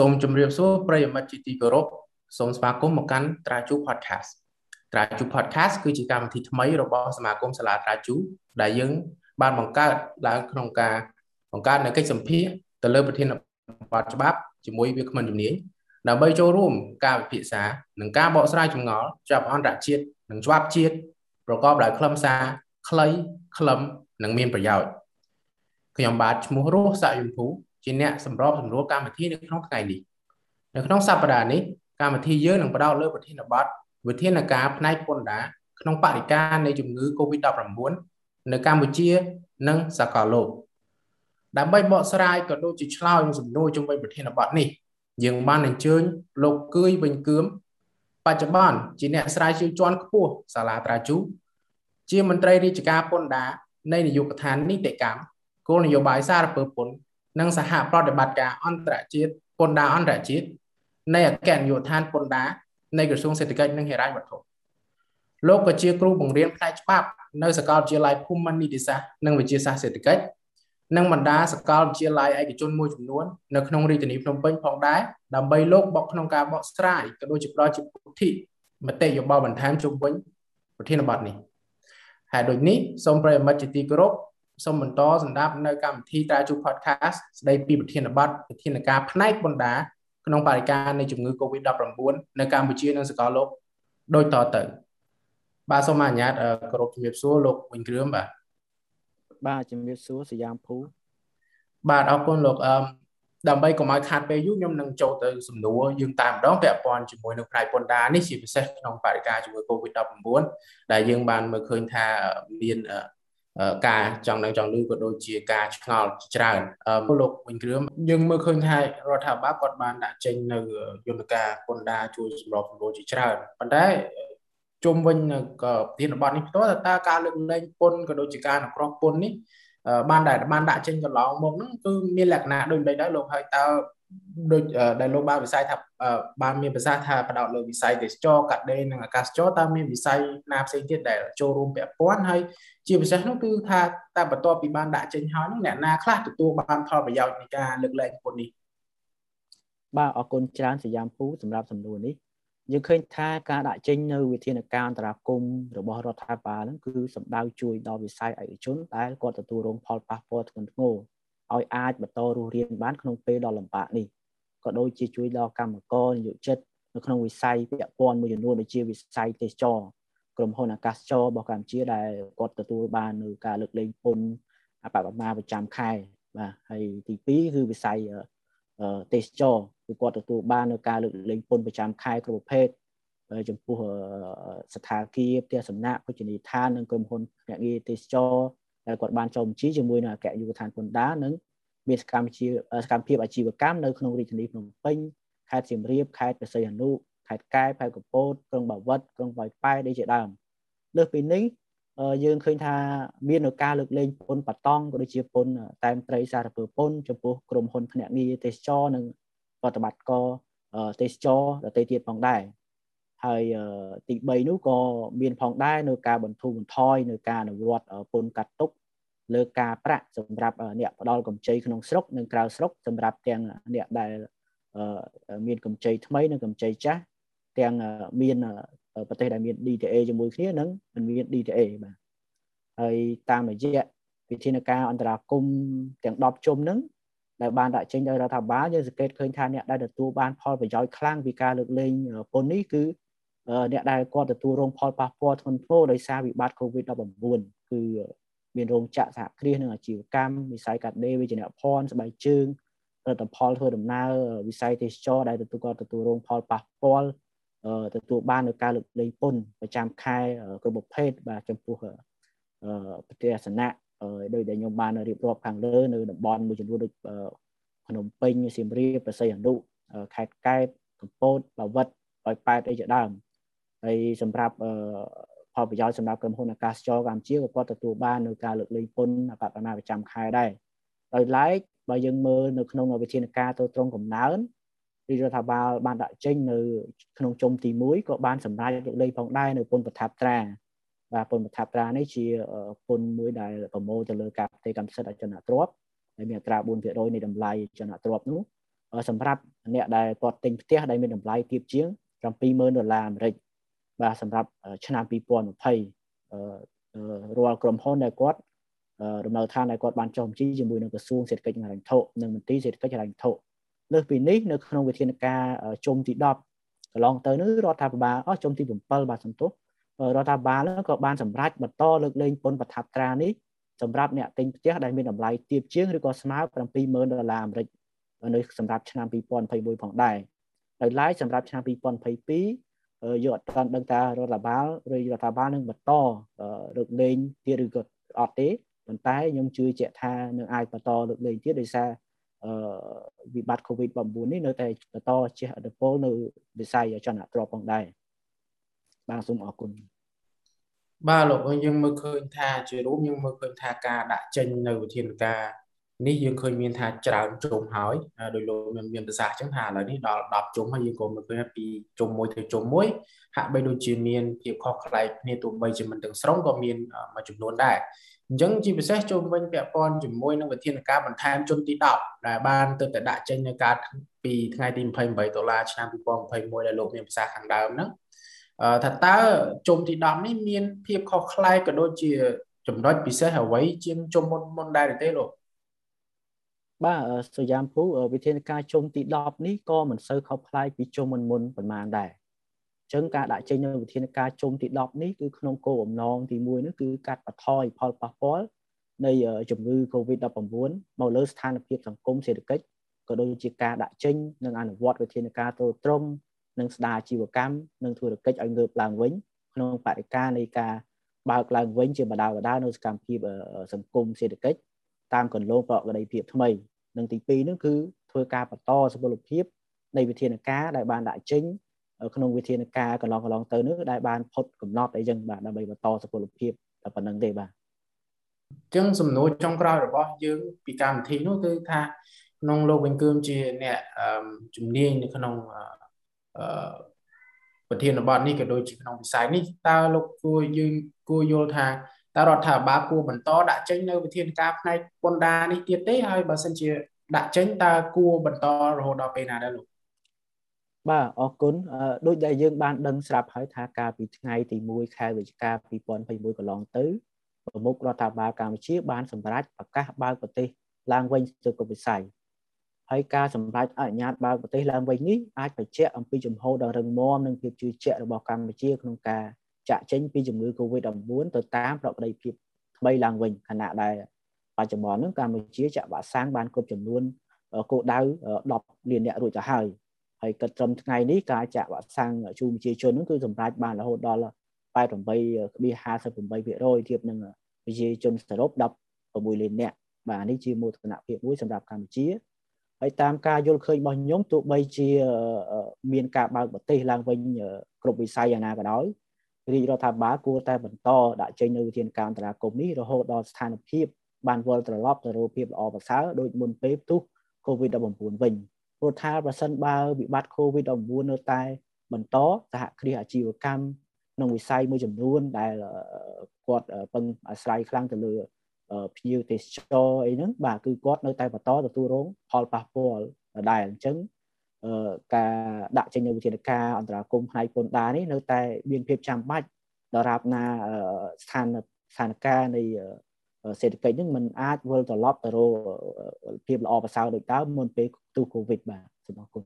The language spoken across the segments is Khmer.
សូមជម្រាបសួរប្រិយមិត្តជាទីគោរពសូមស្វាគមន៍មកកាន់ត្រាជូ podcast ត្រាជូ podcast គឺជាកម្មវិធីថ្មីរបស់សមាគមសាលាត្រាជូដែលយើងបានបង្កើតឡើងក្នុងការបង្កើតនៅកិច្ចសម្ភារទៅលើប្រធានបទច្បាប់ជាមួយវាគ្មិនជំនាញដើម្បីចូលរួមការវិភាសានិងការបកស្រាយចម្ងល់ច្បាប់អន្តរជាតិនិងច្បាប់ជាតិប្រកបដោយខ្លឹមសារខ្លីខ្លឹមនិងមានប្រយោជន៍ខ្ញុំបាទឈ្មោះរស់សាយមភូ ជាអ្នកសម្របសម្រួលកម្មវិធីនៅក្នុងថ្ងៃនេះនៅក្នុងសប្តាហ៍នេះកម្មវិធីយើងនឹងផ្ដោតលើប្រធានបទវិធានការផ្នែកពន្ធដារក្នុងបរិការនៃជំងឺ Covid-19 នៅកម្ពុជានិងសកលលោកដើម្បីបកស្រាយក៏ដូចជាឆ្លើយនឹងសំណួរជុំវិញប្រធានបទនេះយើងបានអញ្ជើញលោកគឿយវិញគឿមបច្ចុប្បន្នជាអ្នកស្រាវជ្រាវជាន់ខ្ពស់សាលាត្រាជូជាមន្ត្រីរាជការពន្ធដារនៃនាយកដ្ឋាននីតិកម្មគោលនយោបាយសារពើពន្ធ និងសហប្រតិបត្តិការអន្តរជាតិពន្ធដារអន្តរជាតិនៃអគ្គនាយកដ្ឋានពន្ធដារនៃក្រសួងសេដ្ឋកិច្ចនិងហិរញ្ញវត្ថុលោកក៏ជាគ្រូបង្រៀនផ្នែកច្បាប់នៅសាកលវិទ្យាល័យភូមិន្ទនីតិសាស្ត្រនិងវិទ្យាសាស្ត្រសេដ្ឋកិច្ចនិងបណ្ដាសាកលវិទ្យាល័យឯកជនមួយចំនួននៅក្នុងរាជធានីភ្នំពេញផងដែរដើម្បីលោកបកក្នុងការបកស្រាយក៏ដូចជាផ្ដល់ជាពុទ្ធិមតិយោបល់បន្ថែមជុំវិញប្រធានបទនេះហើយដូចនេះសូមប្រិយមិត្តជាទីគោរព សូមបន្តសម្ដាប់នៅកម្មវិធីតាជូ podcast ស្ដីពីប្រធានបទវិធានការផ្នែកបណ្ដាក្នុងបរិការនៃជំងឺ Covid-19 នៅកម្ពុជានិងសកលលោកដូចតទៅ បាទសូមអនុញ្ញាតគោរពជំរាបសួរលោកវិញគ្រឿមបាទបាទជំរាបសួរសយ៉ាមភូបាទអរគុណលោកអឺដើម្បីកុំឲ្យខាតពេលយូរខ្ញុំនឹងចូលទៅសំណួរយើងតែម្ដងពាក់ព័ន្ធជាមួយនឹងផ្នែកពន្ធដារនេះជាពិសេសក្នុងបរិការជំងឺ Covid-19 ដែលយើងបានមើលឃើញថាមាន ការចង់ដឹងចង់ឮក៏ដូចជាការឆ្ងល់ច្រើនអឺលោកវិញគ្រឿងយើងមើលឃើញថារដ្ឋាភិបាលគាត់បានដាក់ចេញនៅយន្តការពន្ធដារជួយសម្របសម្រួលជាច្រើនប៉ុន្តែជុំវិញក៏ប្រធានបទនេះផ្ទាល់តើការលើកលែងពន្ធក៏ដូចជាការអនុគ្រោះពន្ធនេះបានដែលបានដាក់ចេញកន្លងមកហ្នឹងគឺមានលក្ខណៈដូចដូចដែរលោកហើយតើ ដូចដែលលោកបានវិស័យថាបានមានប្រសាសន៍ថាបដោតលើវិស័យទេសចរកាត់ដេរនិងអាកាសចរតើមានវិស័យណាផ្សេងទៀតដែលចូលរួមពាក់ព័ន្ធហើយជាពិសេសនោះគឺថាតែបន្ទាប់ពីបានដាក់ចេញហើយនោះអ្នកណាខ្លះទទួលបានផលប្រយោជន៍នៃការលើកលែងពន្ធនេះបាទអរគុណច្រើនសយ៉ាមភូសម្រាប់សំណួរនេះយើងឃើញថាការដាក់ចេញនៅវិធានការអន្តរាគមរបស់រដ្ឋាភិបាលហ្នឹងគឺសម្ដៅជួយដល់វិស័យឯកជនដែលគាត់ទទួលរងផលប៉ះពាល់ធ្ងន់ធ្ងរ ឲ្យអាចបន្តរស់រានបានក្នុងពេលដ៏លំបាកនេះក៏ដូចជាជួយដល់កម្មករនិយោជិតនៅក្នុងវិស័យពាក់ព័ន្ធមួយចំនួនដូចជាវិស័យទេសចរក្រុមហ៊ុនអាកាសចររបស់កម្ពុជាដែលគាត់ទទួលបាននៅការលើកលែងពន្ធអបបមាប្រចាំខែបាទហើយទី2គឺវិស័យទេសចរគឺគាត់ទទួលបាននៅការលើកលែងពន្ធប្រចាំខែគ្រប់ប្រភេទចំពោះស្ថានភាពផ្ទះសំណាក់ភោជនីយដ្ឋាននិងក្រុមហ៊ុនភ្នាក់ងារទេសចរ ដែលគាត់បានចុះបញ្ជីជាមួយនឹងអគ្គនាយកដ្ឋានពន្ធដារនិងមានសកម្មភាពសកម្មភាពអាជីវកម្មនៅក្នុងរាជធានីភ្នំពេញខេត្តសៀមរាបខេត្តព្រះសីហនុខេត្តកែបខេត្តកំពតក្រុងបាវិតក្រុងបោយប៉ែដូចជាដើមលើសពីនេះយើងឃើញថាមាននៅការលើកលែងពន្ធបតង់ក៏ដូចជាពន្ធតែមត្រីសារពើពន្ធចំពោះក្រុមហ៊ុនភ្នាក់ងារទេសចរនិងប្រតិបត្តិការទេសចរដទៃទៀតផងដែរ ហើយទី3នោះក៏មានផងដែរនៅការបន្ធូរបន្ថយនៅការអនុវត្តពន្ធកាត់ទុកលើការប្រាក់សម្រាប់អ្នកផ្ដល់កម្ចីក្នុងស្រុកនិងក្រៅស្រុកសម្រាប់ទាំងអ្នកដែលមានកម្ចីថ្មីនិងកម្ចីចាស់ទាំងមានប្រទេសដែលមាន DTA ជាមួយគ្នានិងមិនមាន DTA បាទហើយតាមរយៈវិធានការអន្តរាគមទាំង10ជុំហ្នឹងដែលបានដាក់ចេញដោយរដ្ឋាភិបាលយើងសង្កេតឃើញថាអ្នកដែលទទួលបានផលប្រយោជន៍ខ្លាំងពីការលើកលែងពន្ធនេះគឺ អ្នកដែលគាត់ទទួលរងផលប៉ះពាល់ធ្ងន់ធ្ងរដោយសារវិបត្តិ COVID-19 គឺមានរោងចក្រសហគ្រាសនិងអាជីវកម្មវិស័យកាត់ដេរវិជ្ជាភ័ណ្ឌស្បែកជើងផលិតផលធ្វើដំណើរវិស័យទេសចរដែលទទួលគាត់ទទួលរងផលប៉ះពាល់ទទួលបាននៅការលើកលែងពន្ធប្រចាំខែគ្រប់ប្រភេទបាទចំពោះប្រទេសអាសនៈដោយដែលខ្ញុំបានរៀបរាប់ខាងលើនៅតំបន់មួយចំនួនដូចភ្នំពេញសៀមរាបប្រស័យអនុខេត្តកែបកំពតបាវិតឲ្យប៉ែតអីជាដើម ហើយសម្រាប់ផលប្រយោជន៍សម្រាប់ក្រុមហ៊ុនអាកាសចរកម្ពុជាក៏គាត់ទទួលបាននៅការលើកលែងពន្ធអបអរណាប្រចាំខែដែរដោយឡែកបើយើងមើលនៅក្នុងវិធានការទៅត្រង់កំណើនរាជរដ្ឋាភិបាលបានដាក់ចេញនៅក្នុងជុំទី1ក៏បានសម្រេចលើកលែងផងដែរនៅពន្ធប្រថាប់ត្រាបាទពន្ធប្រថាប់ត្រានេះជាពន្ធមួយដែលប្រមូលទៅលើការផ្ទេរកម្មសិទ្ធិអចលនទ្រព្យហើយមានអត្រា4%នៃតម្លៃអចលនទ្រព្យនោះសម្រាប់អ្នកដែលគាត់ទិញផ្ទះដែលមានតម្លៃទាបជាង70000ដុល្លារអាមេរិក បាទសម្រាប់ឆ្នាំ2020រាល់ក្រុមហ៊ុនដែលគាត់ដំណើរឋានដែលគាត់បានចុះបញ្ជីជាមួយនឹងក្រសួងសេដ្ឋកិច្ចហិរញ្ញវត្ថុនិងមន្ទីរសេដ្ឋកិច្ចហិរញ្ញវត្ថុលើសពីនេះនៅក្នុងវិធានការជុំទី10កន្លងទៅនេះរដ្ឋាភិបាលអស់ជុំទី7បាទសន្ទុះរដ្ឋាភិបាលក៏បានសម្រេចបន្តលើកលែងពន្ធប្រថាប់ត្រានេះសម្រាប់អ្នកទិញផ្ទះដែលមានតម្លៃទាបជាងឬក៏ស្មើ70000ដុល្លារអាមេរិកនៅសម្រាប់ឆ្នាំ2021ផងដែរដោយឡែកសម្រាប់ឆ្នាំ2022 យកអត់ទាន់ដឹងថារដ្ឋាភិបាលឬរដ្ឋាភិបាលនឹងបន្តលើកលែងទៀតឬក៏អត់ទេប៉ុន្តែខ្ញុំជឿជាក់ថានឹងអាចបន្តលើកលែងទៀតដោយសារអឺវិបត្តិ COVID-19 នេះនៅតែបន្តជះឥទ្ធិពលនៅវិស័យចលនាទ្រព្យផងដែរបាទសូមអរគុណបាទលោកយើងមើលឃើញថាជារួមយើងមើលឃើញថាការដាក់ចេញនៅវិធានការ នេះយើងឃើញមានថាច្រើនជុំហើយដោយលោកមានមានប្រសាសន៍អញ្ចឹងថាឥឡូវនេះដល់10ជុំហើយយើងក៏មើលឃើញពីជុំមួយទៅជុំមួយហាក់បីដូចជាមានភាពខុសប្លែកគ្នាទោះបីជាមិនទាំងស្រុងក៏មានមួយចំនួនដែរអញ្ចឹងជាពិសេសជុំវិញពាក់ព័ន្ធជាមួយនឹងវិធានការបន្ថែមជុំទី10ដែលបានទៅតែដាក់ចេញនៅការពីថ្ងៃទី28ដុល្លារឆ្នាំ2021ដែលលោកមានប្រសាសន៍ខាងដើមហ្នឹងថាតើជុំទី10នេះមានភាពខុសប្លែកក៏ដូចជាចំណុចពិសេសអ្វីជាងជុំមុនមុនដែរទេលោក បាទសយ៉ាមភូវិធានការជុំទី10នេះក៏មិនសូវខុសប្លែកពីជុំមុនមុនប៉ុន្មានដែរអញ្ចឹងការដាក់ចេញនៅវិធានការជុំទី10នេះគឺក្នុងគោលបំណងទី1នោះគឺកាត់បន្ថយផលប៉ះពាល់នៃជំងឺ Covid-19 មកលើស្ថានភាពសង្គមសេដ្ឋកិច្ចក៏ដូចជាការដាក់ចេញនិងអនុវត្តវិធានការទ្រទ្រង់និងស្ដារអាជីវកម្មនិងធុរកិច្ចឲ្យងើបឡើងវិញក្នុងបរិការនៃការបើកឡើងវិញជាបដាបដានៅសកម្មភាពសង្គមសេដ្ឋកិច្ច តាមគន្លងប្រកបភាពថ្មីនិងទី2នោះគឺធ្វើការបន្តសុពលភាពនៃវិធានការដែលបានដាក់ចេញក្នុងវិធានការកន្លងកន្លងទៅនោះដែលបានផុតកំណត់អីចឹងបាទដើម្បីបន្តសុពលភាពតែប៉ុណ្្នឹងទេបាទអញ្ចឹងសំណួរចុងក្រោយរបស់យើងពីកម្មវិធីនោះគឺថាក្នុងលោកវិញគឺជាអ្នកជំនាញនៅក្នុងប្រធានបទនេះក៏ដូចជាក្នុងវិស័យនេះតើលោកគួរយើងគួរយល់ថា តើរដ្ឋាភិបាលគួរបន្តដាក់ចេញនៅវិធានការផ្នែកពន្ធដារនេះទៀតទេហើយបើសិនជាដាក់ចេញតើគួរបន្តរហូតដល់ពេលណាដែរលោកបាទអរគុណដូចដែលយើងបានដឹងស្រាប់ហើយថាកាលពីថ្ងៃទី1ខែវិច្ឆិកា2021កន្លងទៅប្រមុខរដ្ឋាភិបាលកម្ពុជាបានសម្រេចប្រកាសបើកប្រទេសឡើងវិញទៅគ្រប់វិស័យហើយការសម្រេចអនុញ្ញាតបើកប្រទេសឡើងវិញនេះអាចបញ្ជាក់អំពីជំហរដ៏រឹងមាំនិងភាពជឿជាក់របស់កម្ពុជាក្នុងការ ចាក់ចេញពីជំងឺ Covid-19 ទៅតាមប្រក្តីភាពថ្មីឡើងវិញខណៈដែលបច្ចុប្បន្នហ្នឹងកម្ពុជាចាក់វ៉ាក់សាំងបានគ្រប់ចំនួនគោលដៅ10លានអ្នករួចទៅហើយហើយគិតត្រឹមថ្ងៃនេះការចាក់វ៉ាក់សាំងជូនប្រជាជនហ្នឹងគឺសម្រេចបានរហូតដល់88.58%ធៀបនឹងប្រជាជនសរុប16លានអ្នកបាទនេះជាមោទនភាពមួយសម្រាប់កម្ពុជាហើយតាមការយល់ឃើញរបស់ខ្ញុំទោះបីជាមានការបើកប្រទេសឡើងវិញគ្រប់វិស័យយ៉ាងណាក៏ដោយ រាជរដ្ឋាភិបាលគួរតែបន្តដាក់ចេញនូវវិធានការអន្តរាគមនេះរហូតដល់ស្ថានភាពបានវិលត្រឡប់ទៅរកភាពល្អប្រសើរដូចមុនពេលផ្ទុះ COVID-19 វិញព្រោះថាប្រសិនបើវិបត្តិ COVID-19 នៅតែបន្តសហគ្រាសអាជីវកម្មក្នុងវិស័យមួយចំនួនដែលគាត់ពឹងអាស្រ័យខ្លាំងទៅលើភ្ញៀវទេសចរអីហ្នឹងបាទគឺគាត់នៅតែបន្តទទួលរងផលប៉ះពាល់ដដែលអញ្ចឹង ការដាក់ចេញនូវវិធានការអន្តរាគមផ្នែកពន្ធដារនេះនៅតែមានភាពចាំបាច់ដរាបណាស្ថានស្ថានភាពនៃសេដ្ឋកិច្ចនឹងมันអាចវិលត្រឡប់ទៅរកភាពល្អប្រសើរដូចដើមមុនពេលទូកូវីដបាទសូមអរគុណ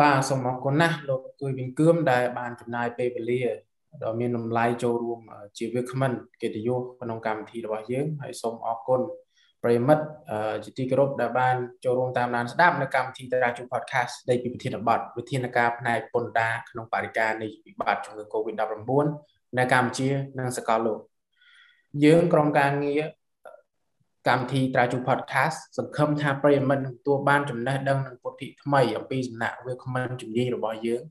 បាទសូមអរគុណណាស់លោកគួយវិញគឿមដែលបានចំណាយពេលវេលាដ៏មានតម្លៃចូលរួមជាវាគ្មិនកិត្តិយសក្នុងកម្មវិធីរបស់យើងហើយសូមអរគុណ ប្រិមិត្តជាទីគោរពដែលបានចូលរួមតាមដានស្ដាប់នៅកម្មវិធីតារាជូ podcast ស្ដីពីវិធានបទវិធានការផ្នែកពន្ធដារក្នុងបរិការនៃវិបត្តិជំងឺ Covid-19 នៅកម្ពុជានិងសកលលោកយើងក្រុមការងារកម្មវិធីត្រាជូ podcast សង្ឃឹមថាប្រិយមិត្តនឹងទទួលបានចំណេះដឹងនិងពុទ្ធិថ្មីអំពីសំណាក់វាគ្មិនជំនាញរបស់យើង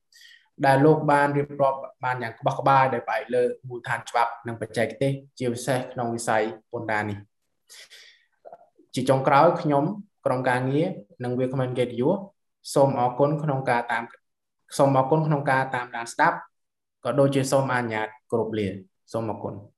ដែលលោកបានរៀបរាប់បានយ៉ាងក្បោះក្បាយដោយផ្អែកលើមូលដ្ឋានច្បាប់និងបច្ចេកទេសជាពិសេសក្នុងវិស័យពន្ធដារនេះ ជាចុងក្រោយខ្ញុំក្រុមការងារនិងវាគ្មិនកិត្តិយសសូមអរគុណក្នុងការតាមសូមអរគុណក្នុងការតាមដានស្ដាប់ក៏ដូចជាសូមអនុញ្ញាតគោរពលាសូមអរគុណ thank you